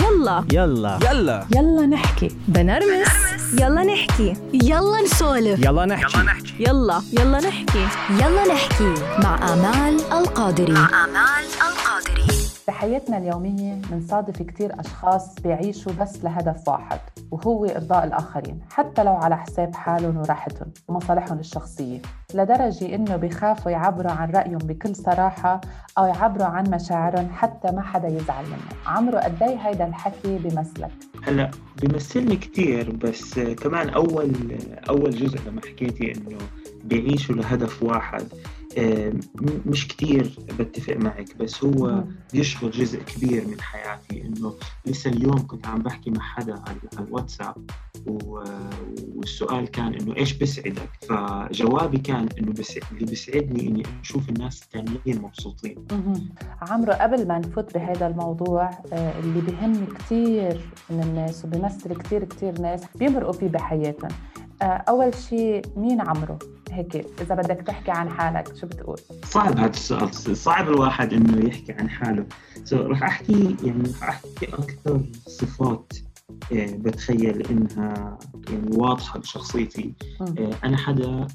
يلا. يلا. يلا. يلا نحكي. بنرمس. يلا نحكي. يلا نسولف. يلا نحكي. يلا يلا. نحكي. يلا نحكي. مع آمال القادري آمال القادري بحياتنا اليومية بنصادف كتير أشخاص بيعيشوا بس لهدف واحد وهو إرضاء الآخرين حتى لو على حساب حالهم وراحتهم ومصالحهم الشخصية لدرجة إنه بيخافوا يعبروا عن رأيهم بكل صراحة أو يعبروا عن مشاعرهم حتى ما حدا يزعل منه. عمرو قدي هيدا الحكي بمثلك؟ هلا بيمثلني كثير بس كمان اول أول جزء لما حكيتي إنه بيعيشوا لهدف واحد مش كتير بتفق معك بس هو بيشغل جزء كبير من حياتي إنه لسه اليوم كنت عم بحكي مع حدا على الواتساب والسؤال كان إنه إيش بسعدك؟ فجوابي كان إنه بس اللي بيسعدني إني أشوف الناس الثانيين مبسوطين. عمرو قبل ما نفوت بهذا الموضوع آه، اللي بهم كثير من الناس وبيمثل كثير كثير ناس بيمرقوا فيه بحياتهم. آه، أول شيء مين عمرو؟ هيك إذا بدك تحكي عن حالك شو بتقول؟ صعب هذا السؤال. صعب الواحد إنه يحكي عن حاله. So, رح أحكي يعني رح أحكي أكثر صفات آه، بتخيل إنها يعني واضحة بشخصيتي. آه، أنا حدا آه،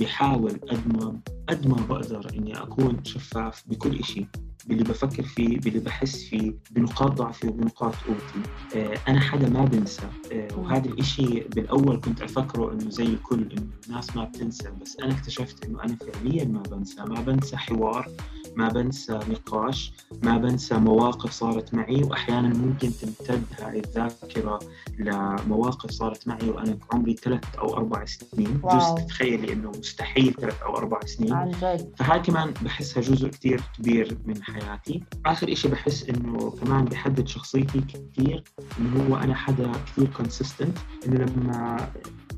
بحاول قد ما قد ما بقدر إني أكون شفاف بكل شيء باللي بفكر فيه باللي بحس فيه بنقاط ضعفي وبنقاط قوتي. أنا حدا ما بنسى. وهذا الإشي بالأول كنت أفكره إنه زي الكل إنه الناس ما بتنسى. بس أنا اكتشفت إنه أنا فعليا ما بنسى. ما بنسى حوار ما بنسى نقاش ما بنسى مواقف صارت معي. واحيانا ممكن تمتد هاي الذاكرة لمواقف صارت معي وأنا عمري ثلاث أو أربع سنين. جزء تتخيلي إنه مستحيل ثلاث أو أربع سنين. فهاي كمان بحسها جزء كتير كبير من حياتي. آخر إشي بحس إنه كمان بحدد شخصيتي كثير إنه هو أنا حدا كثير كونسيستنت إنه لما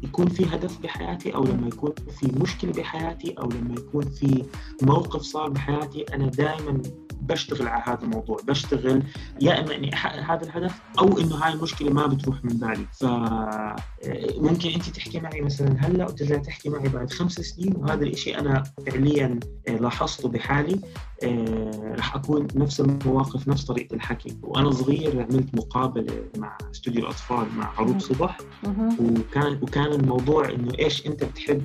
يكون في هدف بحياتي أو لما يكون في مشكلة بحياتي أو لما يكون في موقف صار بحياتي أنا دائما بشتغل على هذا الموضوع بشتغل يا إما إني احقق هذا الهدف أو إنه هاي المشكلة ما بتروح من بالي. ف ممكن انت تحكي معي مثلا هلأ وترجع تحكي معي بعد خمس سنين وهذا الشيء أنا فعليا لاحظته بحالي آه، رح أكون نفس المواقف نفس طريقة الحكي. وأنا صغير عملت مقابلة مع استوديو الأطفال مع عروض صبح. وكان وكان الموضوع إنه إيش أنت بتحب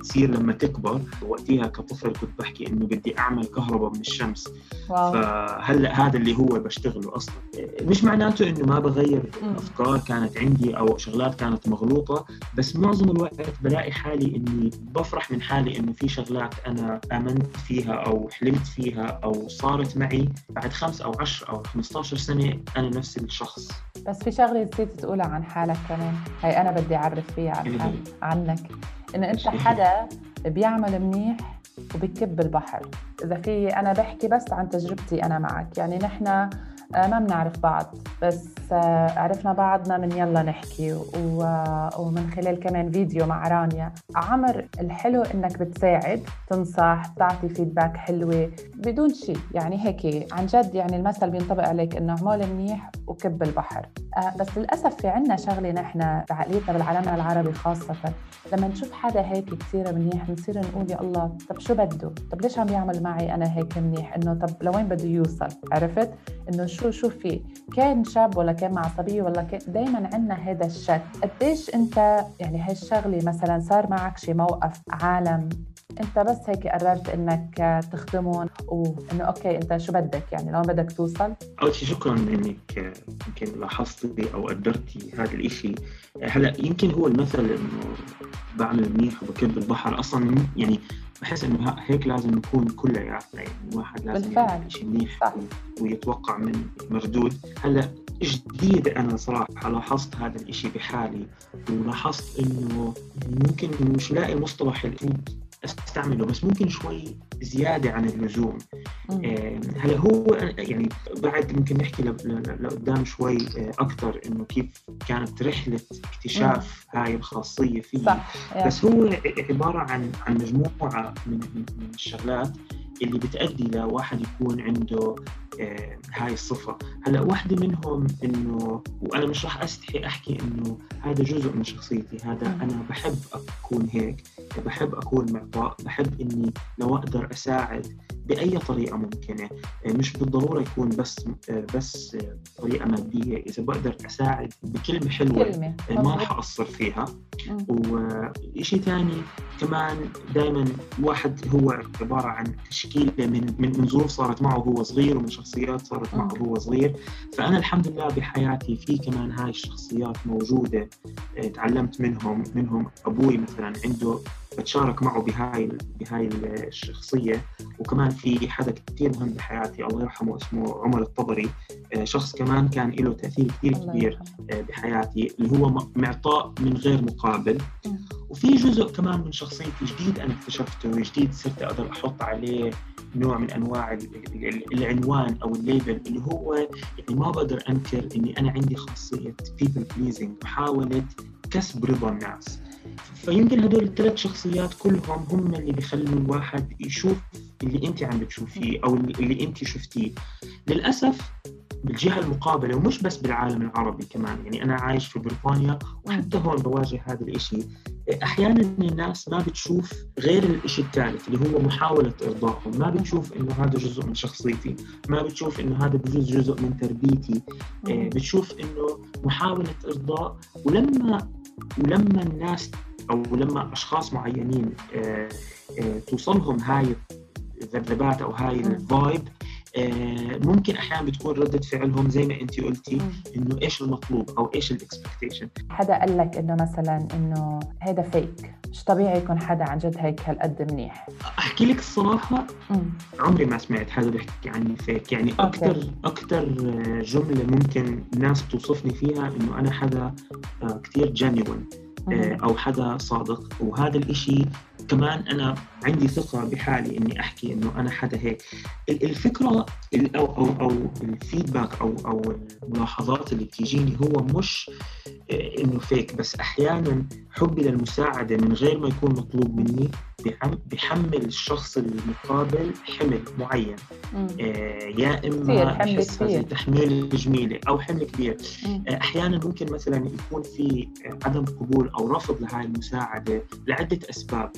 تصير لما تكبر. وقتها كطفل كنت بحكي إنه بدي أعمل كهرباء من الشمس. فهلا هذا اللي هو بشتغله أصلا؟ مش معناته إنه ما بغير أفكار كانت عندي أو شغلات كانت مغلوطة بس معظم الوقت بلاقي حالي إني بفرح من حالي إنه في شغلات أنا آمنت فيها أو حلمت فيها أو صارت معي بعد خمس أو عشر أو 15 سنة أنا نفس الشخص. بس في شغلة نسيت تقولها عن حالك كمان. هي أنا بدي أعرف فيها عن حالي عنك. انه أنت حدا بيعمل منيح وبكب البحر. إذا في أنا بحكي بس عن تجربتي أنا معك. يعني نحن ما بنعرف بعض بس آه، عرفنا بعضنا من يلا نحكي ومن خلال كمان فيديو مع رانيا. عمر الحلو إنك بتساعد تنصح تعطي فيدباك حلوة بدون شيء يعني هيك عن جد يعني المثل بينطبق عليك إنه اعمال منيح وكب البحر. آه، بس للأسف في عنا شغلة نحن بعقليتنا بالعالم العربي خاصة. لما نشوف حدا هيك كثير منيح بنصير نقول يا الله طب شو بده؟ طب ليش عم يعمل معي أنا هيك منيح؟ إنه طب لوين بده يوصل؟ عرفت؟ إنه شو شو في كان شاب ولا كان مع صبيه ولا كان دائما عندنا هذا الشك. قديش أنت يعني هالشغلة مثلا صار معك شي موقف عالم أنت بس هيك قررت إنك تخدمهم وإنه أوكي أنت شو بدك؟ يعني لو بدك توصل؟ أول شيء شكرا إنك يمكن لاحظتي أو قدرتي هذا الإشي. هلأ يمكن هو المثل إنه بعمل منيح وبكب البحر. أصلا يعني بحس إنه هيك لازم نكون كلياتنا يعني الواحد لازم بالفعل. يعمل شيء منيح. ويتوقع من مردود هلأ جديد أنا صراحة لاحظت هذا الإشي بحالي ولاحظت إنه ممكن مش لاقي مصطلح أستعمله بس ممكن شوي زيادة عن اللزوم هلا هو يعني بعد ممكن نحكي لقدام شوي آه، أكثر إنه كيف كانت رحلة اكتشاف مم. هاي الخاصية فيه صح. بس هو عبارة عن عن مجموعة من, من الشغلات اللي بتأدي لواحد يكون عنده آه، هاي الصفة هلأ واحدة منهم إنه وأنا مش راح أستحي أحكي إنه هذا جزء من شخصيتي هذا. أنا بحب أكون هيك بحب أكون معطاء بحب إني لو أقدر أساعد بأي طريقة ممكنة آه، مش بالضرورة يكون بس آه، بس آه، طريقة مادية إذا بقدر أساعد بكلمة حلوة كلمة ما. راح أقصر فيها. وشيء ثاني كمان دائما الواحد هو عبارة عن تشكيلة من من من ظروف صارت معه وهو صغير ومن شخصيات صارت معه. وهو صغير فأنا الحمد لله بحياتي في كمان هاي الشخصيات موجودة تعلمت منهم منهم أبوي مثلا عنده بتشارك معه بهاي بهاي الشخصية وكمان في حدا كثير مهم بحياتي الله يرحمه اسمه عمر الطبري آه، شخص كمان كان له تأثير كثير كبير يرحمه. بحياتي اللي هو معطاء من غير مقابل. وفي جزء كمان من شخصيتي جديد أنا اكتشفته جديد صرت أقدر أحط عليه نوع من أنواع ال- ال- ال- العنوان أو الليبل اللي هو يعني ما بقدر أنكر إني أنا عندي خاصية people pleasing محاولة كسب رضا الناس فيمكن هدول الثلاث شخصيات كلهم هم اللي بيخلوا الواحد يشوف اللي انت عم بتشوفيه أو اللي اللي انت شفتيه. للأسف بالجهة المقابلة ومش بس بالعالم العربي كمان يعني أنا عايش في بريطانيا وحتى هون بواجه هذا الإشي. أحيانا الناس ما بتشوف غير الإشي الثالث اللي هو محاولة ارضائهم ما بتشوف إنه هذا جزء من شخصيتي ما بتشوف إنه هذا بجوز جزء من تربيتي. آه،. بتشوف إنه محاولة إرضاء ولما ولما الناس أو لما أشخاص معينين آه، آه، توصلهم هاي الذبذبات أو هاي. الفايب آه، ممكن أحيانا بتكون ردة فعلهم زي ما أنت قلتي. إنه إيش المطلوب أو إيش الاكسبكتيشن حدا قال لك إنه مثلا إنه هيدا فيك مش طبيعي يكون حدا عن جد هيك هالقد منيح أحكي لك الصراحة مم. عمري ما سمعت حدا بيحكي عني فيك يعني. أكثر أكثر جملة ممكن الناس بتوصفني فيها إنه أنا حدا كثير جينيون. أو حدا صادق. وهذا الإشي كمان أنا عندي ثقة بحالي إني أحكي إنه أنا حدا هيك ال- الفكرة ال- أو أو أو الفيدباك أو أو الملاحظات اللي بتيجيني هو مش آه، إنه فيك بس أحيانا حبي للمساعدة من غير ما يكون مطلوب مني بيحمل الشخص المقابل حمل معين. آه، يا إما زي كبير. تحميل جميلة أو حمل كبير مم. أحيانا ممكن مثلا يكون في عدم قبول أو رفض لهاي المساعدة لعدة أسباب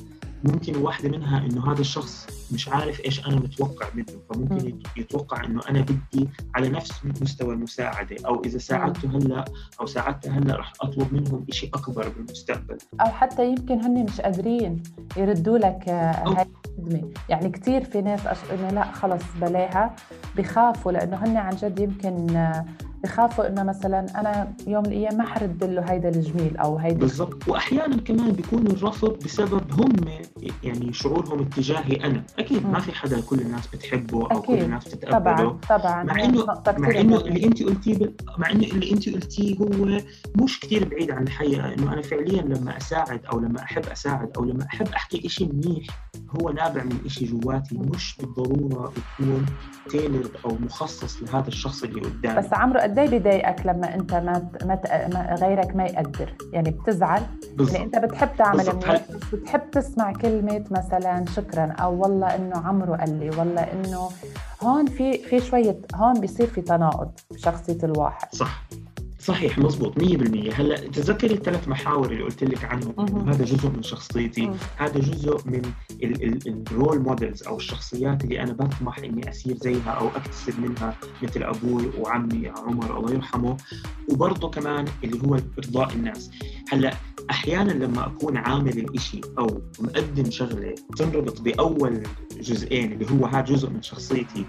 ممكن واحدة منها إنه هذا الشخص مش عارف إيش أنا متوقع منه فممكن مم. يت- يتوقع إنه أنا بدي على نفس مستوى المساعده أو إذا ساعدته هلأ أو ساعدته هلأ رح أطلب منهم شيء أكبر بالمستقبل. أو حتى يمكن هن مش قادرين يردوا لك آه، هاي الخدمة. يعني كثير في ناس أش... إنه لأ خلص بلاها بخافوا لأنه هن عن جد يمكن آه، بخافوا إنه مثلا أنا يوم من الأيام ما حرد له هيدا الجميل أو هيدا بالضبط. واحيانا كمان بيكون الرفض بسبب هم يعني شعورهم اتجاهي أنا. أكيد ما مم. في حدا كل الناس بتحبه أو كل أكيد. الناس بتتقبله. طبعا طبعا. مع إنه مع إنه. اللي انت قلتيه مع إنه اللي انت قلتيه هو مش كثير بعيد عن الحقيقة. إنه أنا فعليا لما أساعد أو لما أحب أساعد أو لما أحب أحكي شيء منيح هو نابع من شيء جواتي. مش بالضرورة يكون تيلرد أو مخصص لهذا الشخص اللي قدامي. بس عمرو قد إيه بضايقك لما انت ما, غيرك ما يقدر. يعني بتزعل. يعني بالضبط. انت بتحب تعمل بتحب تسمع كلمة مثلا شكرا أو والله إنه عمرو قال لي والله إنه هون في في شوية هون بيصير في تناقض بشخصية الواحد. صح. صحيح مزبوط 100% هلأ تذكري الثلاث محاور اللي قلت لك عنهم. إنه هذا جزء من شخصيتي. هذا جزء من ال role models أو الشخصيات اللي أنا بطمح إني أسير زيها أو أكتسب منها مثل أبوي وعمي عمر الله يرحمه وبرضه كمان اللي هو إرضاء الناس هلا أحيانا لما أكون عامل الإشي أو مقدم شغلة تنربط بأول جزئين اللي هو هذا جزء من شخصيتي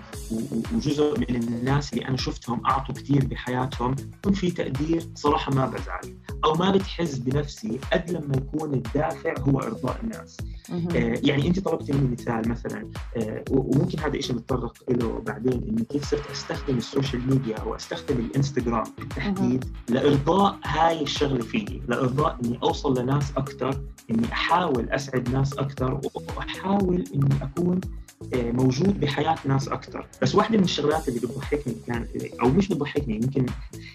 وجزء من الناس اللي أنا شفتهم أعطوا كثير بحياتهم يكون في تقدير صراحة ما بزعل أو ما بتحس بنفسي قد لما يكون الدافع هو إرضاء الناس. آه، يعني أنت طلبتي مني مثال مثلا آه، وممكن هذا الشيء نتطرق له بعدين انه كيف صرت أستخدم ال social media أو أستخدم الإنستغرام بالتحديد لإرضاء هاي الشغلة فيي لإرضاء إني أوصل لناس أكثر إني أحاول أسعد ناس أكثر وأحاول إني أكون موجود بحياة ناس أكثر بس واحدة من الشغلات اللي بتضحكني كان أو مش بتضحكني يمكن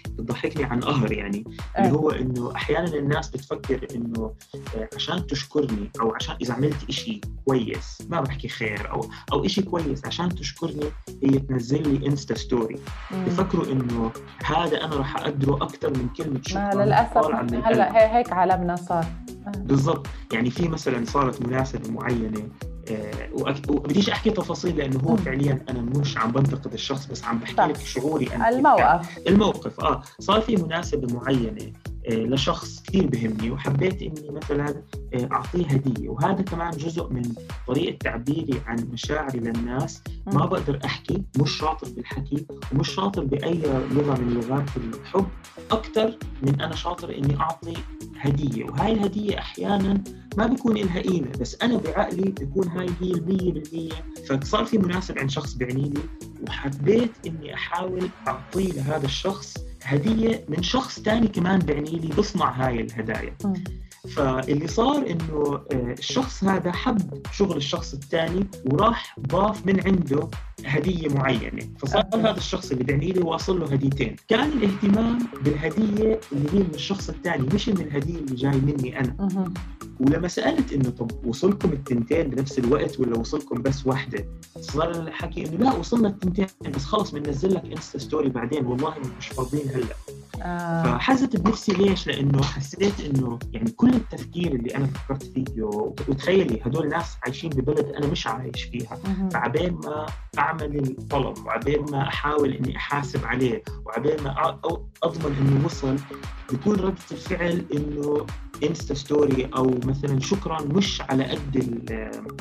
بتضحكني عن قهر يعني اللي إيه. هو إنه أحيانا الناس بتفكر إنه آه، عشان تشكرني أو عشان إذا عملت إشي كويس ما بحكي خير أو أو إشي كويس عشان تشكرني هي تنزل لي insta story. بفكروا إنه هذا أنا راح أقدره أكثر من كلمة شكرا للأسف. هلأ هي- هيك عالمنا صار آه. بالضبط يعني في مثلا صارت مناسبة معينة آه، وبديش أحكي تفاصيل لأنه هو. فعليا أنا مش عم بنتقد الشخص بس عم بحكي صح. لك شعوري أنا الموقف الموقف آه صار في مناسبة معينة آه لشخص كثير بهمني وحبيت إني مثلا آه أعطيه هدية. وهذا كمان جزء من طريقة تعبيري عن مشاعري للناس. ما. بقدر أحكي مش شاطر بالحكي ومش شاطر بأي لغة من لغات الحب. أكثر من أنا شاطر إني أعطي هدية. وهاي الهدية أحيانا ما بيكون لها قيمة بس أنا بعقلي بيكون هاي هي المية بالمية. فصار في مناسبة عند شخص بعني لي وحبيت إني أحاول أعطيه لهذا الشخص هدية من شخص تاني كمان بعني لي بصنع هاي الهدايا. فاللي صار إنه آه، الشخص هذا حب شغل الشخص الثاني وراح ضاف من عنده هدية معينة فصار okay. هذا الشخص اللي بعت لي واصل له هديتين كان الاهتمام بالهدية اللي هي من الشخص الثاني مش من الهدية اللي جاي مني أنا مهم. ولما سألت إنه طب وصلكم التنتين بنفس الوقت ولا وصلكم بس واحدة؟ صار الحكي إنه لا وصلنا التنتين بس خلص بننزل لك insta story بعدين والله مش فاضيين هلأ آه. فحزت بنفسي ليش؟ لأنه حسيت إنه يعني كل التفكير اللي أنا فكرت فيه وتخيلي هدول ناس عايشين ببلد أنا مش عايش فيها. فعبين ما أعمل الطلب وعبين ما أحاول إني أحاسب عليه وعبين ما أضمن إنه وصل بيكون ردة الفعل إنه insta story أو مثلا شكرا مش على قد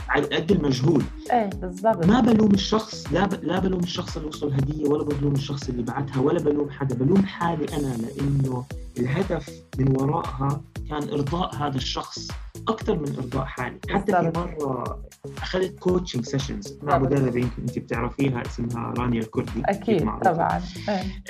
على قد المجهود إيه بالضبط. ما بلوم الشخص لا ب... لا بلوم الشخص اللي وصل هدية ولا بلوم الشخص اللي بعتها ولا بلوم حدا بلوم حالي أنا لأنه الهدف من وراءها كان إرضاء هذا الشخص أكثر من إرضاء حالي. حتى في. مرة أخذت coaching sessions مع. مدربة يمكن انت بتعرفيها اسمها رانيا الكردي أكيد معروفة. طبعا.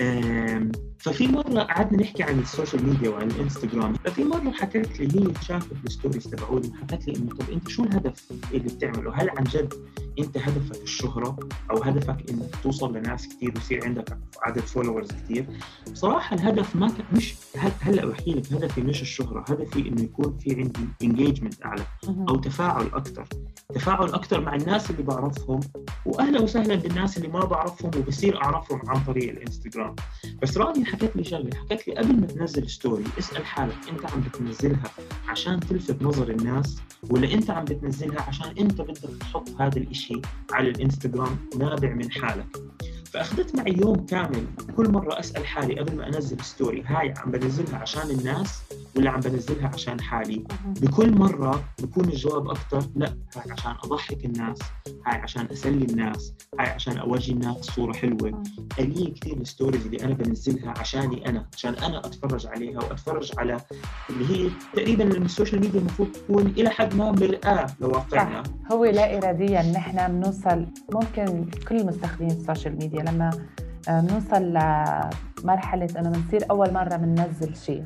آم، ففي مرة قعدنا نحكي عن ال social media وعن الإنستغرام ففي مرة حكت لي هي شافت ال stories تبعولي حكت لي إنه طب أنت شو الهدف اللي بتعمله؟ هل عن جد أنت هدفك الشهرة أو هدفك إنك توصل لناس كثير ويصير عندك عدد followers كثير؟ بصراحة الهدف ما كان مش هل- هلأ بحكي لك هدفي مش الشهرة، هدفي إنه يكون في عندي engagement أعلى. أو تفاعل أكثر تفاعل أكثر مع الناس اللي بعرفهم واهلا وسهلا بالناس اللي ما بعرفهم وبصير أعرفهم عن طريق الإنستغرام. بس رانيا حكت لي شغلة حكت لي قبل ما تنزل story اسأل حالك أنت عم بتنزلها عشان تلفت نظر الناس ولا أنت عم بتنزلها عشان أنت بدك تحط هذا الإشي على الإنستغرام نابع من حالك؟ فأخذت معي يوم كامل كل مرة أسأل حالي قبل ما أنزل story هاي عم بنزلها عشان الناس ولا عم بنزلها عشان حالي. بكل مرة بكون الجواب أكثر لا هاي عشان أضحك الناس هاي عشان أسلي الناس هاي عشان أورجي الناس صورة حلوة. قليل كثير ال stories اللي أنا بنزلها عشاني أنا عشان أنا أتفرج عليها وأتفرج على اللي هي تقريبا ال social media المفروض تكون إلى حد ما مرآة لواقعنا. هو لا اراديا نحن بنوصل ممكن كل مستخدمين ال social media لما آه، بنوصل لمرحلة انه بنصير أول مرة بننزل شيء.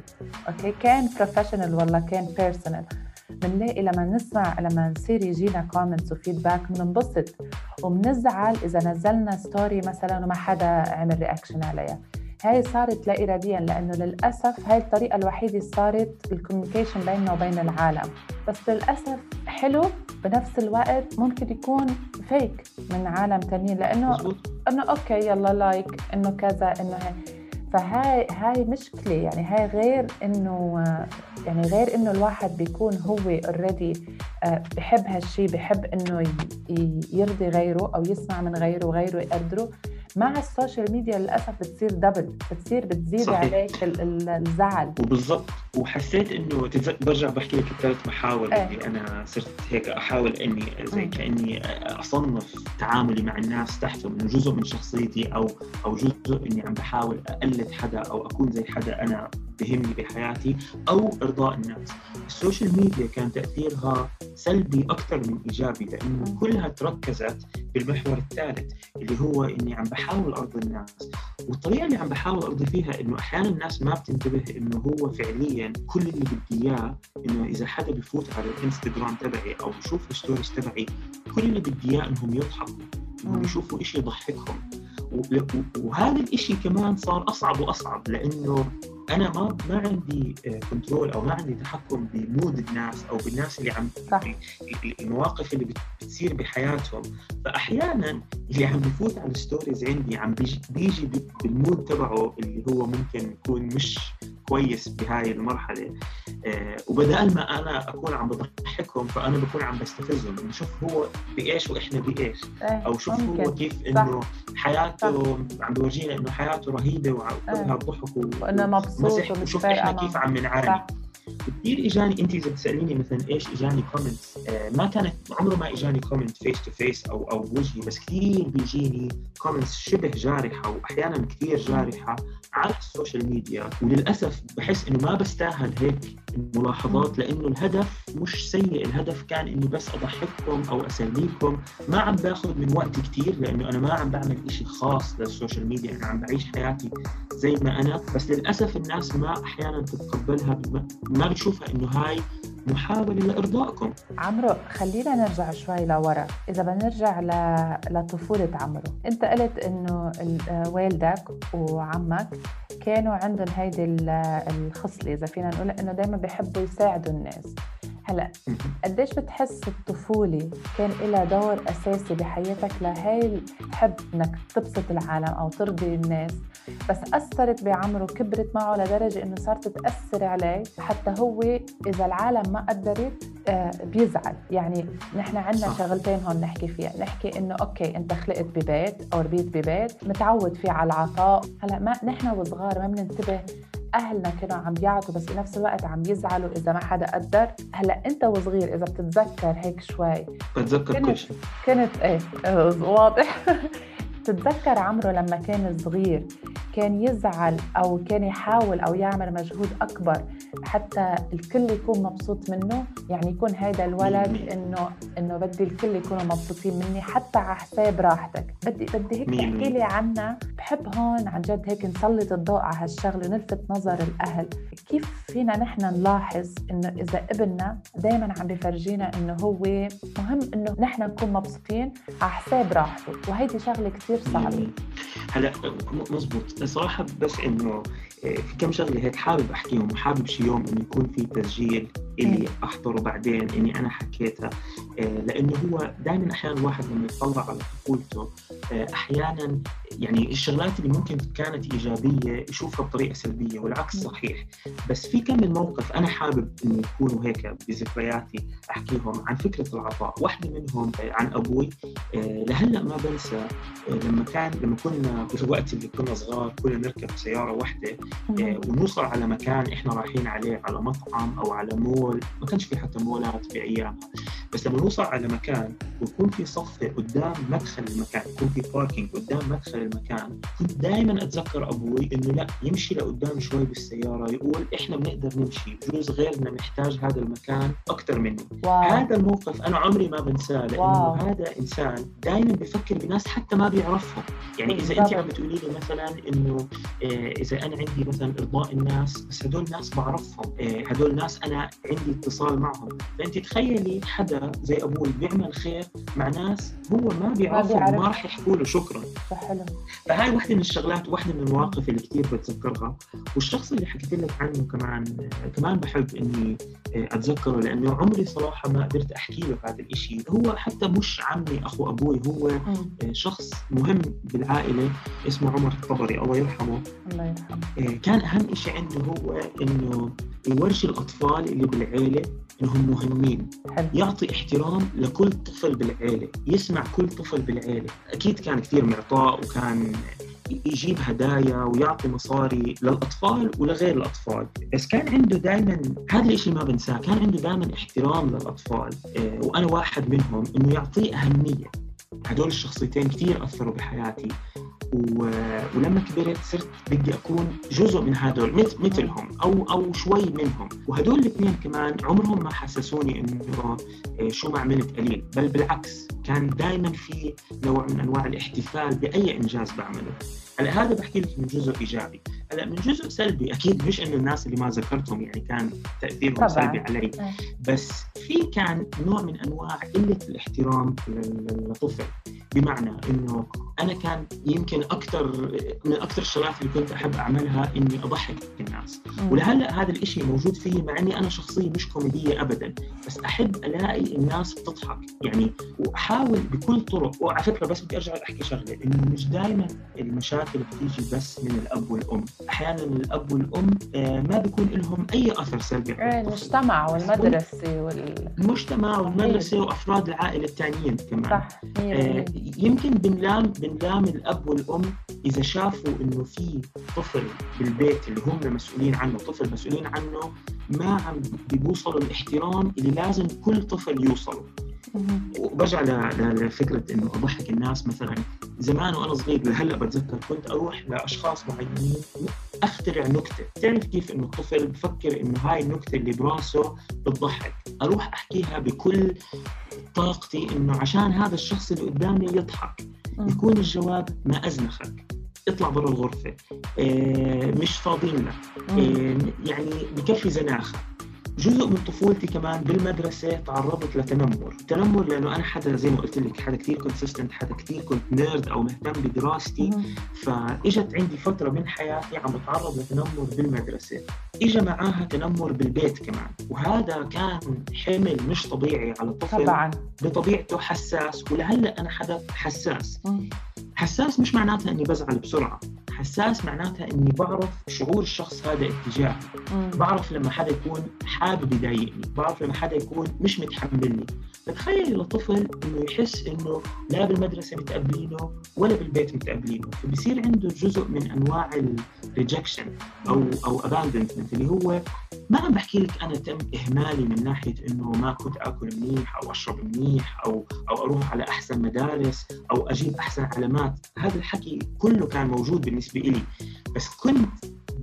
Okay؟ كان professional ولا كان personal بنلاقي لما نسمع لما نصير يجينا comments و feedback بننبسط وبنزعل إذا نزلنا story مثلا وما حدا عمل reaction عليها. هاي صارت لا اراديا لأنه للأسف هاي الطريقة الوحيدة اللي صارت ال communication بيننا وبين العالم. بس للأسف حلو بنفس الوقت ممكن يكون fake من عالم تانيين لأنه مزبوط إنه okay يلا like إنه كذا إنه هي فهاي هاي مشكلة يعني هاي غير إنه آه، يعني غير إنه الواحد بيكون هو already بحب هالشيء بحب إنه يرضي غيره أو يسمع من غيره وغيره يقدره. مع ال social media للأسف بتصير double بتصير بتزيد صحيح. عليك ال- ال- الزعل وبالضبط وحسيت إنه تتذ- برجع بحكي لك الثلاث محاور. اللي أنا صرت هيك أحاول إني زي مم. كأني أصنف تعاملي مع الناس تحتهم إنه جزء من شخصيتي أو أو جزء إني عم بحاول أقلد حدا أو أكون زي حدا أنا بهمني بحياتي أو إرضاء الناس ال social media كان تأثيرها سلبي أكثر من إيجابي لأنه. كلها تركزت بالمحور الثالث اللي هو إني عم بحاول أرضي الناس والطريقة اللي عم بحاول أرضي فيها إنه أحيانا الناس ما بتنتبه إنه هو فعليا كل اللي بدي إياه إنه إذا حدا بفوت على الإنستغرام تبعي أو بشوف ال stories تبعي كل اللي بدي إياه إنهم يضحكوا انهم. يشوفوا شيء يضحكهم وهذا الشيء كمان صار أصعب وأصعب لأنه أنا ما ما عندي control أو ما عندي تحكم بمود الناس أو بالناس اللي عم صح. ال- المواقف اللي بت- بتصير بحياتهم فأحيانا اللي عم بفوت على ال stories عندي عم بيجي, بيجي بال mood تبعه اللي هو ممكن يكون مش كويس بهاي المرحلة. آه وبدال ما أنا أكون عم بضحكهم فأنا بكون عم بستفزهم. انه شوف هو بإيش وإحنا بإيش. إيه، أو شوف ممكن. هو كيف إنه حياته عم بورجينا إنه حياته رهيبة وكلها ضحك و- وإنه مبسوط ومزح وشوف إحنا كيف عم نعاني. كثير إجاني انت إذا بتسأليني مثلا إيش إجاني comments آه ما كانت عمره ما إجاني comment face to face أو أو بوجهي بس كثير بيجيني comments شبه جارحة واحيانا كثير جارحة على ال social media وللأسف بحس إنه ما بستاهل هيك ملاحظات لأنه الهدف مش سيء. الهدف كان اني بس أضحككم أو اسليكم ما عم باخذ من وقتي كثير لأنه أنا ما عم بعمل إشي خاص لل social media. أنا عم بعيش حياتي زي ما أنا. بس للأسف الناس ما أحيانا تتقبلها ما بتشوفها إنه هاي محاولة لإرضائكم. عمرو خلينا نرجع شوي لورا. إذا بنرجع ل... لطفولة عمرو. أنت قلت إنه آه، والدك وعمك كانوا عندهم هيدي ال- الخصلة إذا فينا نقول إنه دايما بيحبوا يساعدوا الناس. هلا قديش بتحس الطفولة كان لها دور أساسي بحياتك لهي الحب إنك تبسط العالم أو ترضي الناس؟ بس أثرت بعمره كبرت معه لدرجة إنه صارت تأثر عليه حتى هو إذا العالم ما قدرت آه، بيزعل. يعني نحن عندنا. شغلتين هون نحكي فيها. نحكي إنه أوكي أنت خلقت ببيت أو ربيت ببيت متعود فيه على العطاء. هلا ما نحن وصغار ما بننتبه أهلنا كانوا عم يعطوا بس بنفس الوقت عم يزعلوا إذا ما حدا قدر. هلأ أنت وصغير إذا بتتذكر هيك شوي. بتذكر كل شيء. كنت إيه واضح. تتذكر عمرو لما كان صغير كان يزعل أو كان يحاول أو يعمل مجهود أكبر حتى الكل يكون مبسوط منه؟ يعني يكون هيدا الولد انه إنه بدي الكل يكونوا مبسوطين مني حتى على حساب راحتك. بدي بدي هيك تحكي لي عنها. بحب هون عن جد هيك نسلط الضوء على هالشغلة ونلفت نظر الأهل. كيف فينا نحن نلاحظ إنه إذا ابننا دائما عم بفرجينا إنه هو مهم إنه نحن نكون مبسوطين على حساب راحته؟ وهيدي شغلة كثير صعبه هلا مزبوط صراحة بس إنه في كم شغلة هيك حابب أحكيهم وحابب شي يوم إنه يكون في تسجيل اللي أحضره بعدين إني أنا حكيتها. آه، لأنه هو دائما أحيانا الواحد لما يطلع على طفولته آه، أحيانا يعني الشغلات اللي ممكن كانت إيجابية يشوفها بطريقة سلبية والعكس صحيح. بس في كم من موقف أنا حابب إنه يكونوا هيك بذكرياتي أحكيهم عن فكرة العطاء. واحدة منهم آه، عن أبوي. لهلأ ما بنسى لما كان لما كنا في الوقت اللي كنا صغار كنا نركب سيارة واحدة ونوصل على مكان إحنا رايحين عليه على مطعم أو على مول ما كانش في حتى مولات بايامها بس لما نوصل على مكان ويكون في صف قدام مدخل المكان يكون في parking قدام مدخل المكان كنت دائما أتذكر أبوي إنه لا يمشي لقدام شوي بالسيارة يقول إحنا بنقدر نمشي بجوز غيرنا محتاج هذا المكان أكثر منه wow. هذا الموقف أنا عمري ما بنساه لأنه wow. هذا إنسان دائما بيفكر بناس حتى ما بيعرفهم. يعني إذا أنت. عم بتقولي لي مثلا إنه آه، إذا أنا عندي مثلا إرضاء الناس بس هدول ناس بعرفهم. آه، هدول ناس أنا عندي اتصال معهم. فأنت تخيلي حدا زي أبوي بيعمل خير مع ناس هو ما بيعرفهم بيعرف. وما راح يحكوا له شكرا. فهاي واحدة من الشغلات واحدة من المواقف اللي كثير بتذكرها. والشخص اللي حكيت لك عنه كمان كمان بحب إني أتذكره لأنه عمري صراحة ما قدرت أحكي له هذا الإشي. هو حتى مش عمي أخو أبوي هو مم. شخص مهم بالعائلة اسمه عمر الطبري. الله يرحمه. الله يرحمه. كان أهم شيء عنده هو إنه يورجي الأطفال اللي بالعيلة إنهم مهمين. يعطي احترام لكل طفل بالعيلة يسمع كل طفل بالعيلة. أكيد كان كثير معطاء وكان يجيب هدايا ويعطي مصاري للأطفال ولغير الأطفال. بس كان عنده دائما هذا الشيء ما بنساه كان عنده دائما احترام للأطفال. آه، وأنا واحد منهم إنه يعطيه أهمية. هدول الشخصيتين كثير أثروا بحياتي. و... ولما كبرت صرت بدي أكون جزء من هدول مثل مثلهم أو أو شوي منهم. وهدول الاثنين كمان عمرهم ما حسسوني إنه آه، شو ما عملت قليل. بل بالعكس كان دائما في نوع من أنواع الاحتفال بأي إنجاز بعمله. هلا هذا بحكي لك من جزء إيجابي هلا من جزء سلبي أكيد مش إنه الناس اللي ما ذكرتهم يعني كان تأثيرهم طبعاً. سلبي علي آه. بس في كان نوع من أنواع قلة الاحترام لل- للطفل بمعنى إنه أنا كان يمكن أكثر من أكثر الشغلات اللي كنت أحب أعملها إني أضحك الناس. ولهلأ هذا الإشي موجود فيه مع إني أنا شخصية مش كوميدية ابدا بس أحب ألاقي الناس بتضحك يعني وأحاول بكل طرق وعلى فكرة بس بدي أرجع أحكي شغلة إنه مش دائما المشاكل بتيجي بس من الأب والأم. أحيانا الأب والأم آه، ما بيكون لهم أي أثر سلبي إيه، على الطفل. المجتمع والمدرسة وال المجتمع والمدرسة وأفراد العائلة الثانيين كمان. صح آه، 100% يمكن بنلام بنلام الأب والأم إذا شافوا إنه في طفل بالبيت اللي هم مسؤولين عنه طفل مسؤولين عنه ما عم بيوصلوا الاحترام اللي لازم كل طفل يوصله. وبرجع لفكرة إنه أضحك الناس مثلا. زمان وأنا صغير لهلأ بتذكر كنت أروح لأشخاص معينين أخترع نكتة. تعرف كيف إنه الطفل بفكر إنه هاي النكتة اللي براسه بتضحك؟ أروح أحكيها بكل طاقتي إنه عشان هذا الشخص اللي قدامي يضحك. يكون الجواب ما أزنخك. اطلع برا الغرفة. إيه مش فاضيين لك. إيه يعني بكفي زناخه جزء من طفولتي كمان بالمدرسة تعرضت لتنمر، تنمر لأنه أنا حدا زي ما قلت لك حدا كثير consistent، حدا كثير كنت nerd أو مهتم بدراستي،. فإجت عندي فترة من حياتي عم بتعرض لتنمر بالمدرسة، اجى معاها تنمر بالبيت كمان، وهذا كان حمل مش طبيعي على الطفل. طبعا. بطبيعته حساس ولهلأ أنا حدا حساس،. حساس مش معناتها إني بزعل بسرعة، حساس معناتها إني بعرف شعور الشخص هذا اتجاهي،. بعرف لما حدا يكون حابب يضايقني. بعرف لما حدا يكون مش متحملني. فتخيل لطفل إنه يحس إنه لا بالمدرسة متقبلينه ولا بالبيت متقبلينه. فبصير عنده جزء من أنواع الريجكشن أو أو abandonment اللي هو ما عم بحكي لك أنا تم إهمالي من ناحية إنه ما كنت آكل منيح أو أشرب منيح أو أو أروح على أحسن مدارس أو أجيب أحسن علامات. هذا الحكي كله كان موجود بالنسبة لي بس كنت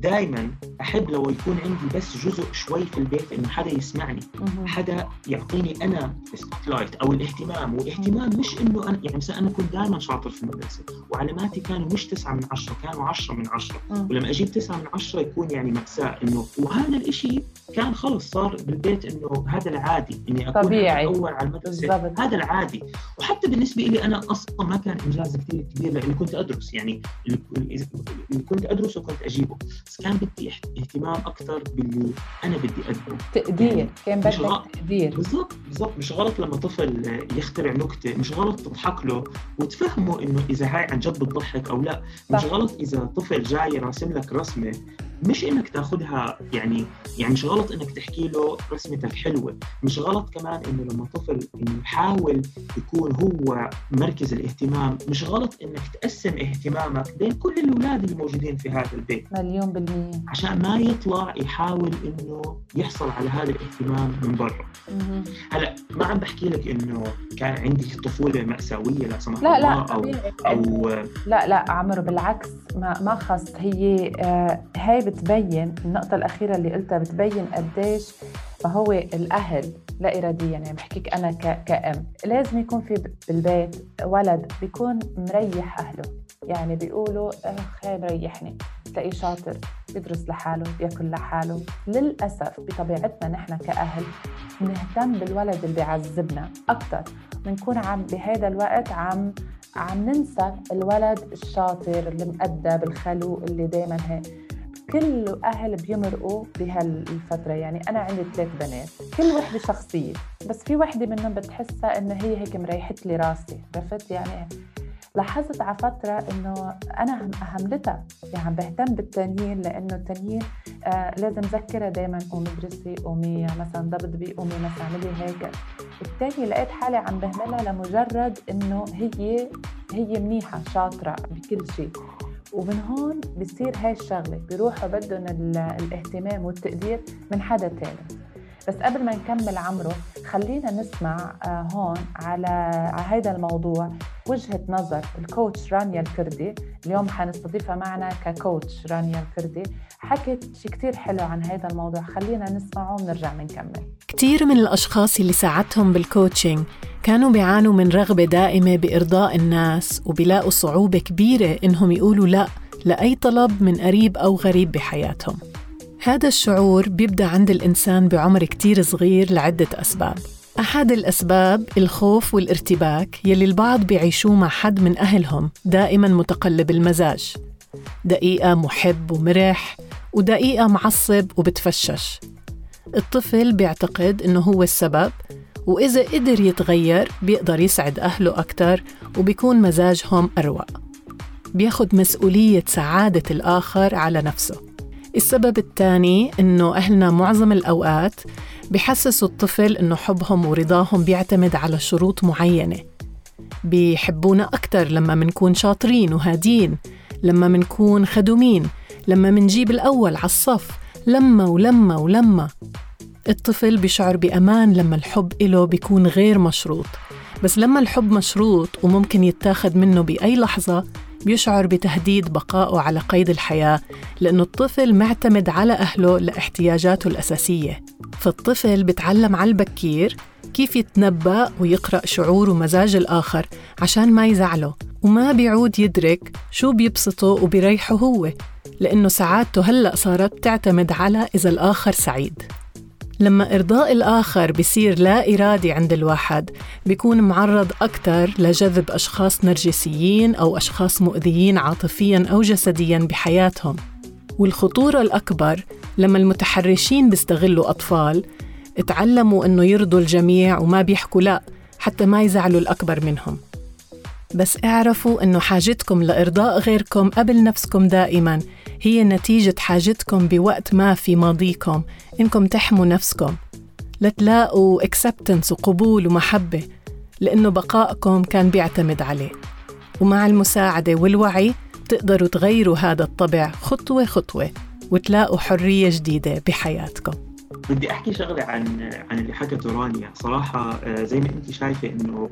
دائما أحب لو يكون عندي بس جزء شوي في البيت إنه حدا يسمعني. حدا يعطيني أنا spotlight أو الاهتمام واهتمام مش إنه أنا يعني مثلا أنا كنت دائما شاطر في المدرسة وعلاماتي كانوا مش تسعة من عشرة كانوا عشرة من عشرة مم. ولما أجيب تسعة من عشرة يكون يعني مأساة إنه وهذا الإشي كان خلص صار بالبيت إنه هذا العادي إني أكون طبيعي. اول على المدرسة بالضبط. هذا العادي وحتى بالنسبة لي أنا أصلا ما كان إنجاز كثير كبير لأني كنت أدرس يعني اللي اللي كنت ادرسه كنت أجيبه بس كان بدي اهت- اهتمام أكثر باللي أنا بدي اقدمه تقدير كان مش بدك غلط. تقدير بالضبط بالضبط مش غلط لما طفل يخترع نكتة مش غلط تضحك له وتفهمه إنه إذا هاي عن جد بتضحك أو لا مش صح. غلط إذا طفل جاي راسم لك رسمة مش إنك تاخذها يعني يعني مش غلط إنك تحكي له رسمتك حلوة. مش غلط كمان إنه لما طفل انه يحاول يكون هو مركز الاهتمام مش غلط إنك تقسم اهتمامك بين كل الأولاد اللي موجودين في هذا البيت. مليون بالمية. عشان ما يطلع يحاول إنه يحصل على هذا الاهتمام من برا. هلأ ما عم بحكي لك إنه كان عندي طفولة مأساوية لا سمح لا الله لا أو طبيعي. أو لا لا عمرو بالعكس ما ما خص هي آه هاي بتبين النقطة الأخيرة اللي قلتها بتبين قديش ما هو الأهل لا إراديا يعني بحكيك أنا كأم. لازم يكون في بالبيت ولد بيكون مريح أهله. يعني بيقولوا اخ هاي مريحني تلاقيه شاطر بيدرس لحاله بياكل لحاله. للأسف بطبيعتنا نحن كأهل نهتم بالولد اللي بيعذبنا أكثر بنكون عم بهذا الوقت عم عم ننسى الولد الشاطر اللي مؤدب الخلوق اللي دايما هيك. كل أهل بيمرقوا بهالفترة. يعني أنا عندي ثلاث بنات كل وحدة شخصية بس في وحدة منهم بتحسها إنه هي هيك مريحت لي راسي عرفت؟ يعني لاحظت على فترة إنه أنا هم- هملتها يعني عم بهتم بالتانيين لأنه التانيين آه لازم ذكرها دايما قومي ادرسي قومي مثلا ضبطي قومي مثلا اعملي هيك. التانية لقيت حالي عم بهملها لمجرد إنه هي هي منيحة شاطرة بكل شيء. ومن هون بصير هاي الشغلة بيروحوا بدهم ال- الاهتمام والتقدير من حدا تاني. بس قبل ما نكمل عمرو خلينا نسمع آه، هون على هذا الموضوع وجهة نظر الكوتش رانيا الكردي. اليوم حنستضيفها معنا ككوتش رانيا الكردي. حكت شيء كتير حلو عن هذا الموضوع خلينا نسمعه ونرجع نكمل كتير من الأشخاص اللي ساعدتهم بالكوتشنج كانوا بيعانوا من رغبة دائمة بإرضاء الناس وبيلاقوا صعوبة كبيرة إنهم يقولوا لأ لأي طلب من قريب أو غريب بحياتهم. هذا الشعور بيبدأ عند الإنسان بعمر كتير صغير لعدة أسباب. أحد الأسباب الخوف والارتباك يلي البعض بيعيشوه مع حد من أهلهم دائما متقلب المزاج. دقيقة محب ومرح ودقيقة معصب وبتفشش. الطفل بيعتقد إنه هو السبب وإذا قدر يتغير بيقدر يسعد أهله أكتر وبيكون مزاجهم أروق. بياخد مسؤولية سعادة الآخر على نفسه. السبب الثاني إنه أهلنا معظم الأوقات بحسسوا الطفل إنه حبهم ورضاهم بيعتمد على شروط معينة. بيحبونا أكتر لما منكون شاطرين وهادين لما منكون خدومين لما منجيب الأول على الصف لما ولما ولما. الطفل بيشعر بأمان لما الحب إله بيكون غير مشروط. بس لما الحب مشروط وممكن يتاخد منه بأي لحظة بيشعر بتهديد بقائه على قيد الحياة لأنه الطفل معتمد على أهله لاحتياجاته الأساسية. فالطفل بتعلم على البكير كيف يتنبأ ويقرأ شعور ومزاج الآخر عشان ما يزعله وما بيعود يدرك شو بيبسطه وبيريحه هو لأنه سعادته هلأ صارت تعتمد على إذا الآخر سعيد. لما إرضاء الآخر بصير لا إرادي عند الواحد بيكون معرض أكثر لجذب أشخاص نرجسيين أو أشخاص مؤذيين عاطفياً أو جسدياً بحياتهم. والخطورة الأكبر لما المتحرشين بيستغلوا أطفال اتعلموا إنه يرضوا الجميع وما بيحكوا لا حتى ما يزعلوا الأكبر منهم. بس اعرفوا إنه حاجتكم لإرضاء غيركم قبل نفسكم دائماً هي نتيجة حاجتكم بوقت ما في ماضيكم. إنكم تحموا نفسكم. لتلاقوا acceptance وقبول ومحبة لأنه بقائكم كان بيعتمد عليه. ومع المساعدة والوعي تقدروا تغيروا هذا الطبع خطوة خطوة وتلاقوا حرية جديدة بحياتكم. بدي أحكي شغلة عن عن اللي حكته رانيا. صراحة آه، زي ما أنت شايفة إنه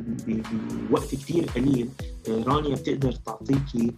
بوقت كثير قليل آه، رانيا بتقدر تعطيكي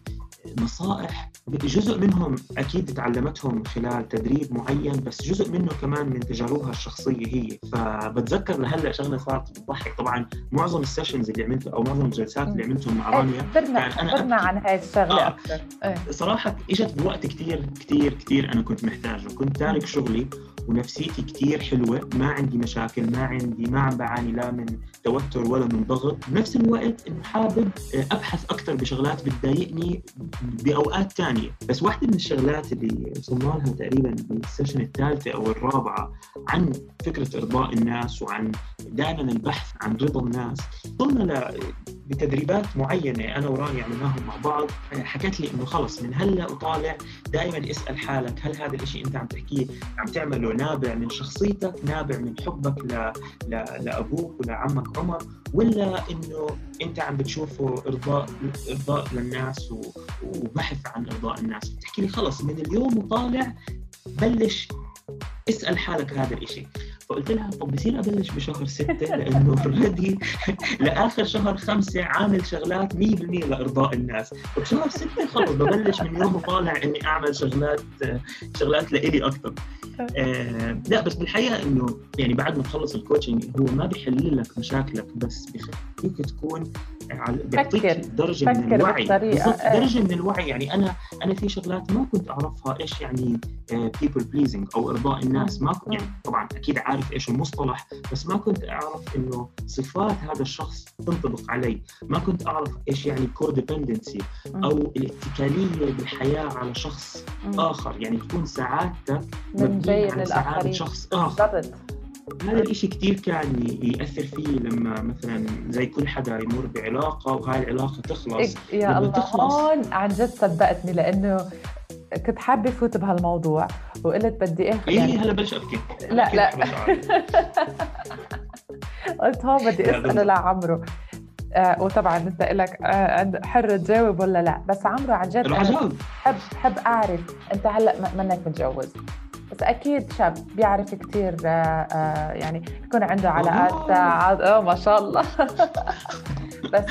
نصائح جزء منهم أكيد تعلمتهم خلال تدريب معين بس جزء منه كمان من تجاربها الشخصية هي. فبتذكر لهلأ شغلة صارت بتضحك طبعا معظم السيشنز اللي عملته أو معظم الجلسات اللي عملتهم مع رانيا يعني أنا عن هاي الشغلة آه. أكثر. إيه. صراحة إجت بوقت كثير كثير كثير أنا كنت محتاجه. كنت تارك شغلي ونفسيتي كثير حلوة. ما عندي مشاكل ما عندي ما عم بعاني لا من توتر ولا من ضغط. بنفس الوقت إنه حابب أبحث أكثر بشغلات بتضايقني بأوقات ثانية بس واحدة من الشغلات اللي وصلنا لها تقريبا بالسيشن الثالثة أو الرابعة عن فكرة إرضاء الناس وعن دائما البحث عن رضا الناس وصلنا بتدريبات معينة أنا وراني عملناهم مع بعض. حكت لي إنه خلص من هلأ وطالع دائما اسال حالك هل هذا الشيء أنت عم تحكيه عم تعمله نابع من شخصيتك نابع من حبك ل... ل... لأبوك ولعمك عمر ولا إنه أنت عم بتشوفه ارضاء إرضاء للناس و... وبحث عن ارضاء الناس. بتحكي لي خلص من اليوم وطالع بلش اسأل حالك هذا الشيء فقلت لها طب بصير أبلش بشهر ستة لأنه اوريدي لآخر شهر خمسة عامل شغلات 100% لأرضاء الناس. فبشهر ستة خلص ببلش من يوم وطالع إني أعمل شغلات شغلات لإلي أكثر آه لا بس بالحقيقة إنه يعني بعد ما تخلص ال coaching هو ما بيحل لك مشاكلك بس بيخليك تكون بيعطيك درجة من الوعي. آه. درجة من الوعي. يعني أنا أنا في شغلات ما كنت أعرفها إيش يعني people آه، pleasing أو أرضاء الناس. ما يعني طبعا أكيد عارف إيش المصطلح بس ما كنت أعرف إنه صفات هذا الشخص تنطبق علي. ما كنت أعرف إيش يعني codependency أو الاتكالية بالحياة على شخص آخر. يعني تكون سعادتك مبنية على سعادة شخص آخر. هذا الإشي كتير كان يأثر فيه لما مثلا زي كل حدا يمر بعلاقة وهاي العلاقة تخلص. يا الله تخلص. هون عن جد صدقتني لأنه كنت حابة فوت بهالموضوع وقلت بدي آخذ إيه يعني... هلا بلش أبكي. لا لا. قلت هون بدي أسأله لعمرو. آه وطبعا انت لك آه حر تجاوب ولا لا. بس عمرو عن جد بحب بحب أعرف أنت هلأ منك متجوز. بس أكيد شاب بيعرف كثير آه، يعني يكون عنده علاقات آه ما شاء الله. بس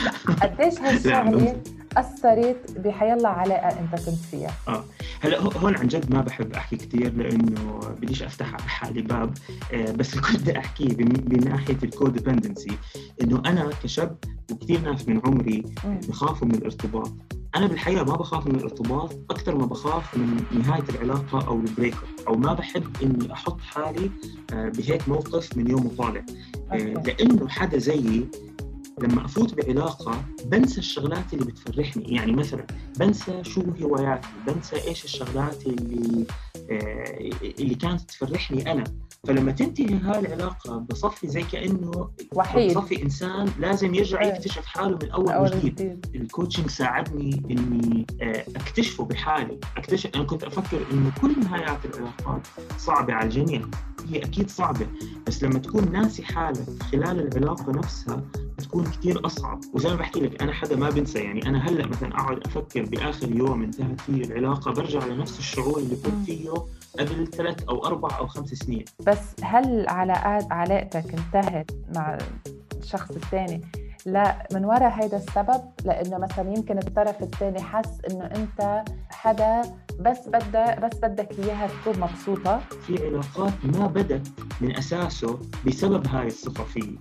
قديش هالشغلة اثرت بحيالله علاقه أنت كنت فيها. آه. هلا هون عن جد ما بحب أحكي كثير لأنه بديش أفتح على حالي باب آه بس اللي كنت بدي احكيه من ناحية ال codependency إنه أنا كشاب وكثير ناس من عمري بخافوا من الارتباط. أنا بالحقيقة ما بخاف من الارتباط أكثر ما بخاف من نهاية العلاقة أو ال break up ما بحب إني أحط حالي آه، بهيك موقف من يوم وطالع آه،. لأنه حدا زيي لما أفوت بعلاقة بنسى الشغلات اللي بتفرحني. يعني مثلا بنسى شو هواياتي بنسى إيش الشغلات اللي آه، اللي كانت تفرحني أنا. فلما تنتهي هاي العلاقة بصفي زي كأنه وحيد. بصفي إنسان لازم يرجع إيه. يكتشف حاله من اول أول وجديد جديد الكوتشنج ساعدني إني آه، أكتشفه بحالي. أكتشف أنا كنت أفكر إنه كل نهايات العلاقات صعبة على الجميع. هي أكيد صعبة بس لما تكون ناسي حالك خلال العلاقة نفسها بتكون كثير أصعب. وزي ما بحكي لك أنا حدا ما بنسى. يعني أنا هلأ مثلا أقعد أفكر بآخر يوم انتهت فيه العلاقة برجع لنفس الشعور اللي. كنت فيه قبل ثلاث أو أربع أو خمس سنين. بس هل علاقات علاقتك انتهت مع الشخص الثاني؟ لا من وراء هيدا السبب لأنه مثلا يمكن الطرف الثاني حس إنه أنت حدا بس بدك بس بدك إياها تكون مبسوطة. في علاقات ما بدت من أساسه بسبب هاي الصفة فيه.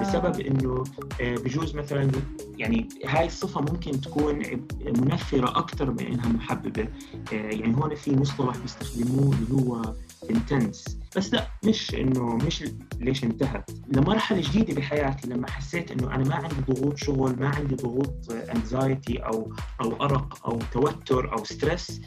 بسبب إنه آه، بجوز مثلا يعني هاي الصفة ممكن تكون منفرة أكثر من إنها محببة. آه، يعني هون في مصطلح بيستخدموه اللي هو intense بس لا مش إنه مش ليش انتهت. لمرحلة جديدة بحياتي لما حسيت إنه أنا ما عندي ضغوط شغل ما عندي ضغوط anxiety أو أو أرق أو توتر أو stress.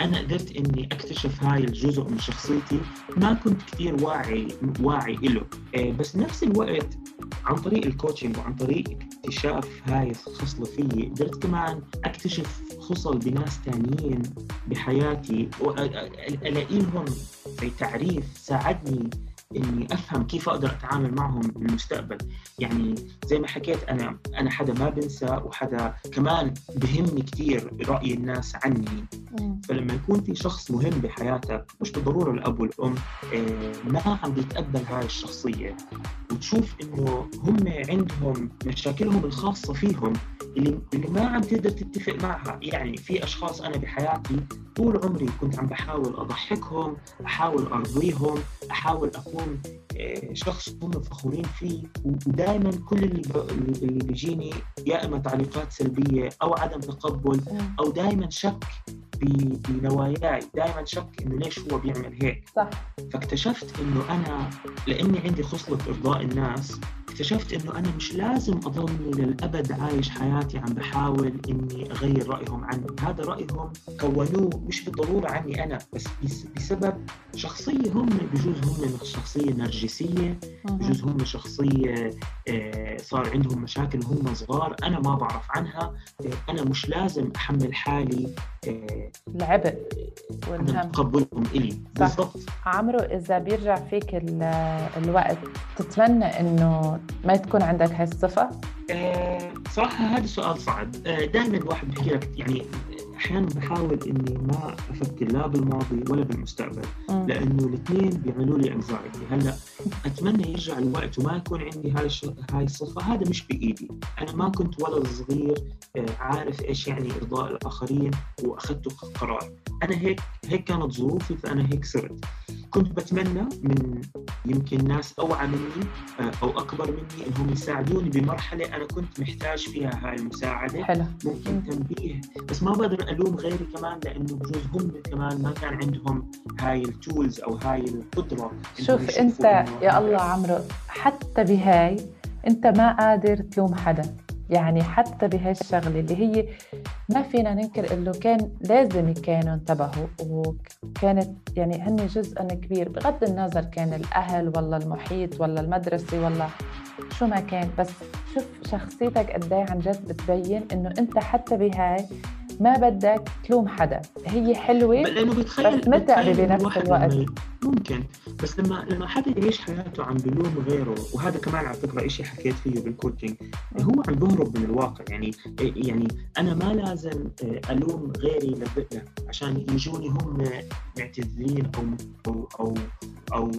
أنا قدرت إني أكتشف هاي الجزء من شخصيتي. ما كنت كثير واعي واعي له آه، بس نفس الوقت عن طريق الكوتشنج وعن طريق اكتشاف هاي الخصلة فيي قدرت كمان أكتشف خصل بناس تانيين بحياتي والاقي لهم زي تعريف ساعدني إني أفهم كيف أقدر أتعامل معهم بالمستقبل يعني زي ما حكيت أنا أنا حدا ما بنسى وحدا كمان بهمني كثير رأي الناس عني. فلما يكون في شخص مهم بحياتك مش بالضرورة الأب والأم آه، ما عم بيتقبل هاي الشخصية. وتشوف إنه هم عندهم مشاكلهم الخاصة فيهم اللي اللي ما عم تقدر تتفق معها. يعني في أشخاص أنا بحياتي طول عمري كنت عم بحاول أضحكهم أحاول أرضيهم أحاول اكون آه، شخص هم فخورين فيه ودائما كل اللي اللي بيجيني يا إما تعليقات سلبية أو عدم تقبل. أو دائما شك بنواياي دائما شك إنه ليش هو بيعمل هيك صح فاكتشفت إنه أنا لأني عندي خصلة إرضاء الناس اكتشفت إنه أنا مش لازم اضلني للابد عايش حياتي عم بحاول إني أغير رأيهم عني. هذا رايهم كونوه مش بالضرورة عني أنا بس بس- بسبب شخصية هم بجوز هم شخصية نرجسية. بجوز هم شخصية آه، صار عندهم مشاكل وهم صغار أنا ما بعرف عنها. أنا مش لازم أحمل حالي آه، العبء والهم. تقبلهم إلي. بالضبط. عمرو إذا بيرجع فيك ال- الوقت تتمنى إنه ما تكون عندك هاي الصفة؟ آه، صراحة هذا سؤال صعب آه، دائما الواحد بحكي لك يعني أحيانا بحاول إني ما أفكر لا بالماضي ولا بالمستقبل. مم. لأنه الاثنين بيعملوا لي انزايتي هلأ أتمنى يرجع الوقت وما يكون عندي هاي. هاي الصفة هذا مش بإيدي. أنا ما كنت ولد صغير آه، عارف إيش يعني إرضاء الآخرين وأخذت قرار. أنا هيك هيك كانت ظروفي فأنا هيك صرت. كنت بتمنى من يمكن ناس أوعى مني آه، أو أكبر مني إنهم يساعدوني بمرحلة أنا كنت محتاج فيها هاي المساعدة. حلو. ممكن تنبيه. بس ما بقدر الوم غيري كمان لأنه بجوز هم كمان ما كان عندهم هاي التولز أو هاي القدرة شوف إنه يا الله عمرو حتى بهاي أنت ما قادر تلوم حدا. يعني حتى بهاي الشغلة اللي هي ما فينا ننكر إنه كان لازم كانوا انتبهوا وكانت يعني هن جزء كبير. بغض النظر كان الأهل ولا المحيط ولا المدرسة ولا شو ما كان بس شوف شخصيتك قد إيه عن جد بتبين إنه أنت حتى بهاي ما بدك تلوم حدا هي حلوة بس بتخيل بنفس الوقت. ممكن بس لما لما حدا يعيش حياته عم بلوم غيره وهذا كمان على فكرة شيء حكيت فيه بالكوتشنج هو عم بهرب من الواقع. يعني يعني أنا ما لازم ألوم غيري عشان يجوني هم معتذرين أو أو أو أو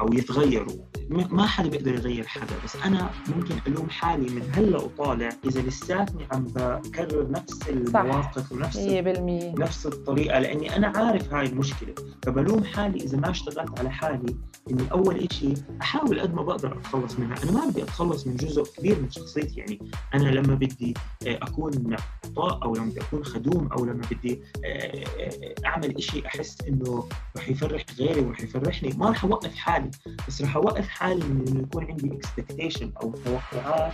أو يتغيروا. م- ما حدا بيقدر يغير حدا بس أنا ممكن ألوم حالي من هلأ وطالع إذا لساتني عم بكرر نفس المواقف ونفس 100% نفس الطريقة لأني أنا عارف هاي المشكلة. فبلوم حالي ما اشتغلت على حالي إني أول إشي أحاول قد ما بقدر أتخلص منها. أنا ما بدي أتخلص من جزء كبير من شخصيتي. يعني أنا لما بدي آه، أكون عطاء أو لما بدي أكون خدوم أو لما بدي آه، آه، أعمل إشي أحس إنه رح يفرح غيري ورح يفرحني. ما رح أوقف حالي بس رح أوقف حالي من إنه يكون عندي اكسبكتيشن أو توقعات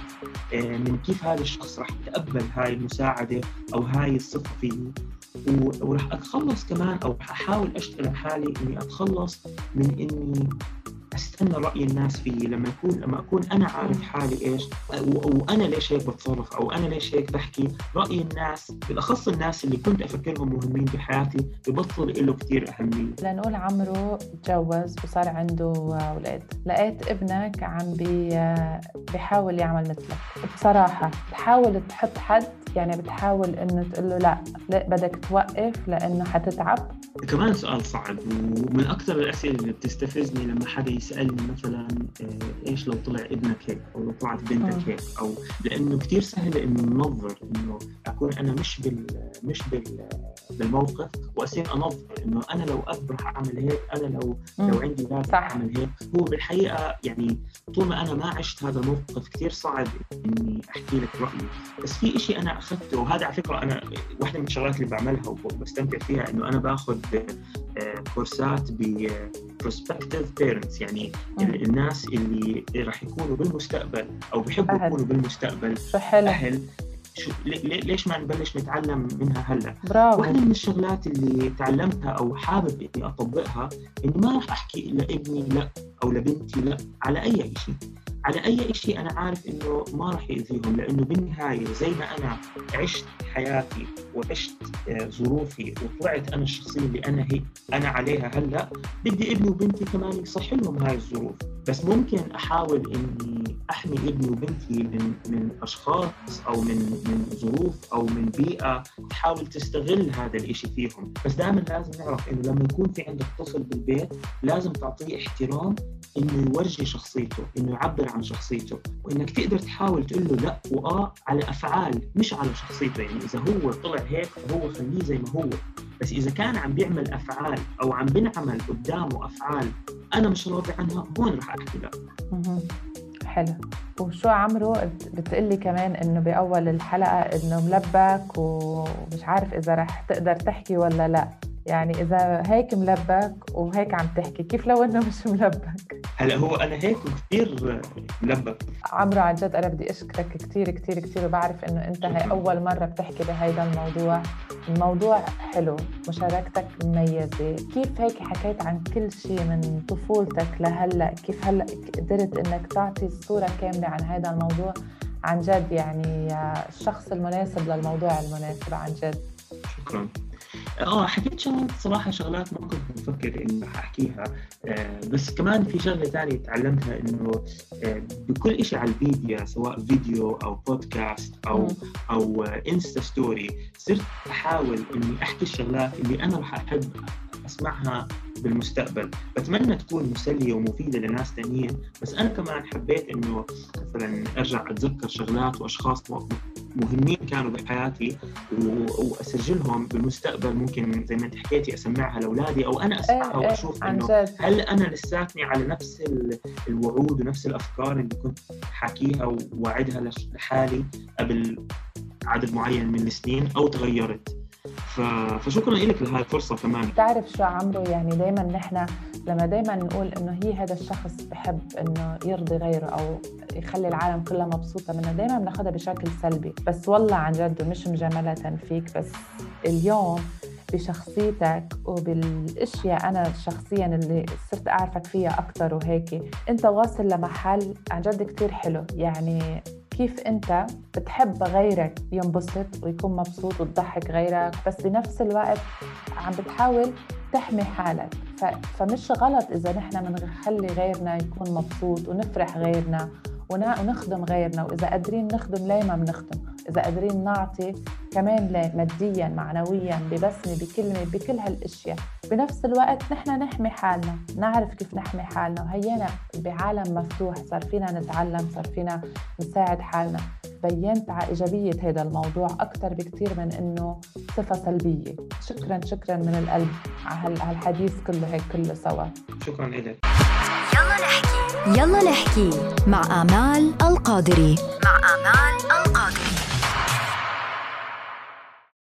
من كيف هذا الشخص رح يتقبل هاي المساعدة أو هاي الصفة فيي و- وراح أتخلص كمان أو أحاول أشتغل حالي إني أتخلص من إني أستنى رأي الناس فيي لما يكون لما أكون أنا عارف حالي إيش وأنا ليش هيك بتصرف أو أنا ليش هيك بحكي. رأي الناس بالأخص الناس اللي كنت أفكرهم مهمين بحياتي ببطل له كثير أهمية. لنقول عمرو تجوز وصار عنده أولاد لقيت ابنك عم بي بيحاول يعمل مثلك بصراحة بتحاول تحط حد يعني بتحاول إنه تقول له لأ لأ بدك توقف لأنه حتتعب. كمان سؤال صعب ومن أكثر الأسئلة اللي بتستفزني لما حدا يسألني مثلا آه، إيش لو طلع ابنك هيك أو لو طلعت. بنتك هيك أو لأنه كثير سهل إنه ننظر إنه أكون أنا مش بال مش بال بالموقف وأصير أنظر إنه أنا لو اب رح أعمل هيك أنا لو لو. عندي أولاد صح. رح أعمل هيك هو بالحقيقة يعني طول ما أنا ما عشت هذا الموقف كثير صعب إني أحكي لك رأيي بس في إشي أنا أخذته وهذا على فكرة أنا واحدة من الشغلات اللي بعملها وبستمتع فيها إنه أنا باخذ آه، كورسات ب prospective parents يعني مم. الناس اللي راح يكونوا بالمستقبل أو بيحبوا أهل. يكونوا بالمستقبل حلو. أهل. شو لي- لي- ليش ما نبلش نتعلم منها هلا؟ برافو. واحدة من الشغلات اللي تعلمتها أو حابب إني أطبقها إني ما راح أحكي لابني لا أو لبنتي لا على أي شيء. على أي شيء أنا عارف إنه ما راح يأذيهم لأنه بالنهاية زي ما أنا عشت حياتي وعشت آه، ظروفي وطلعت أنا الشخصية اللي أنا هي أنا عليها هلأ بدي ابني وبنتي كمان يصح لهم هاي الظروف. بس ممكن أحاول إني أحمي ابني وبنتي من من أشخاص أو من من ظروف أو من بيئة تحاول تستغل هذا الإشي فيهم. بس دائما لازم نعرف إنه لما يكون في عندك طفل بالبيت لازم تعطيه احترام إنه يورجي شخصيته إنه يعبر عن شخصيته وإنك تقدر تحاول تقول له لا وآه على أفعال مش على شخصيته. يعني إذا هو طلع هيك فهو خليه زي ما هو. بس إذا كان عم بيعمل أفعال أو عم بنعمل قدامه أفعال أنا مش راضي عنها هون رح أحكي لا. حلو. وشو عمرو؟ بتقلي كمان إنه بأول الحلقة إنه ملبك ومش عارف إذا رح تقدر تحكي ولا لا. يعني إذا هيك ملبك وهيك عم تحكي كيف لو إنه مش ملبك؟ هلا هو أنا هيك كثير ملبك عمرو عن جد أنا بدي أشكرك كثير كثير كثير وبعرف إنه أنت هي أول مرة بتحكي بهيدا الموضوع. الموضوع حلو مشاركتك مميزة. كيف هيك حكيت عن كل شيء من طفولتك لهلأ؟ كيف هلأ قدرت إنك تعطي الصورة كاملة عن هذا الموضوع؟ عن جد يعني الشخص المناسب للموضوع المناسب عن جد. شكرا. آه حكيت شغلات صراحة شغلات ما كنت مفكر إني رح أحكيها آه بس كمان في شغلة ثانية تعلمتها إنه آه بكل شيء على الميديا سواء فيديو أو بودكاست أو. أو آه insta story صرت أحاول إني أحكي الشغلات اللي أنا رح أحب أسمعها بالمستقبل بتمنى تكون مسلية ومفيدة لناس ثانيين بس أنا كمان حبيت إنه مثلا أرجع أتذكر شغلات وأشخاص مهمين كانوا بحياتي وأسجلهم بالمستقبل ممكن زي ما أنت حكيتي أسمعها لأولادي أو أنا أسمعها إيه إيه وأشوف عن إنه هل أنا لساتني على نفس ال- الوعود ونفس الأفكار اللي كنت حاكيها وواعدها لش- لحالي قبل عدد معين من السنين أو تغيرت. فشكرا لك لهي الفرصة كمان. بتعرف شو عمرو؟ يعني دايما نحن لما دايما نقول إنه هي هذا الشخص بحب إنه يرضي غيره أو يخلي العالم كلها مبسوطة منه دايما بناخذها بشكل سلبي. بس والله عن جد ومش مجاملة فيك بس اليوم بشخصيتك وبالأشياء أنا شخصيا اللي صرت أعرفك فيها أكثر وهيك أنت واصل لمحل عن جد كثير حلو. يعني كيف أنت بتحب غيرك ينبسط ويكون مبسوط وتضحك غيرك بس بنفس الوقت عم بتحاول تحمي حالك. فمش غلط إذا نحن بنخلي غيرنا يكون مبسوط ونفرح غيرنا ونخدم غيرنا وإذا قادرين نخدم ليه ما بنخدم؟ إذا قادرين نعطي كمان ليه ماديا معنويا ببسمة بكلمة بكل هالأشياء. بنفس الوقت نحن نحمي حالنا نعرف كيف نحمي حالنا وهينا بعالم مفتوح صار فينا نتعلم صار فينا نساعد حالنا. بينت على إيجابية هذا الموضوع أكثر بكثير من إنه صفة سلبية. شكرا شكرا من القلب على هالحديث كله هيك كله سوا. شكرا لك يلا نحكي. يلا نحكي مع آمال القادري. مع آمال القادري.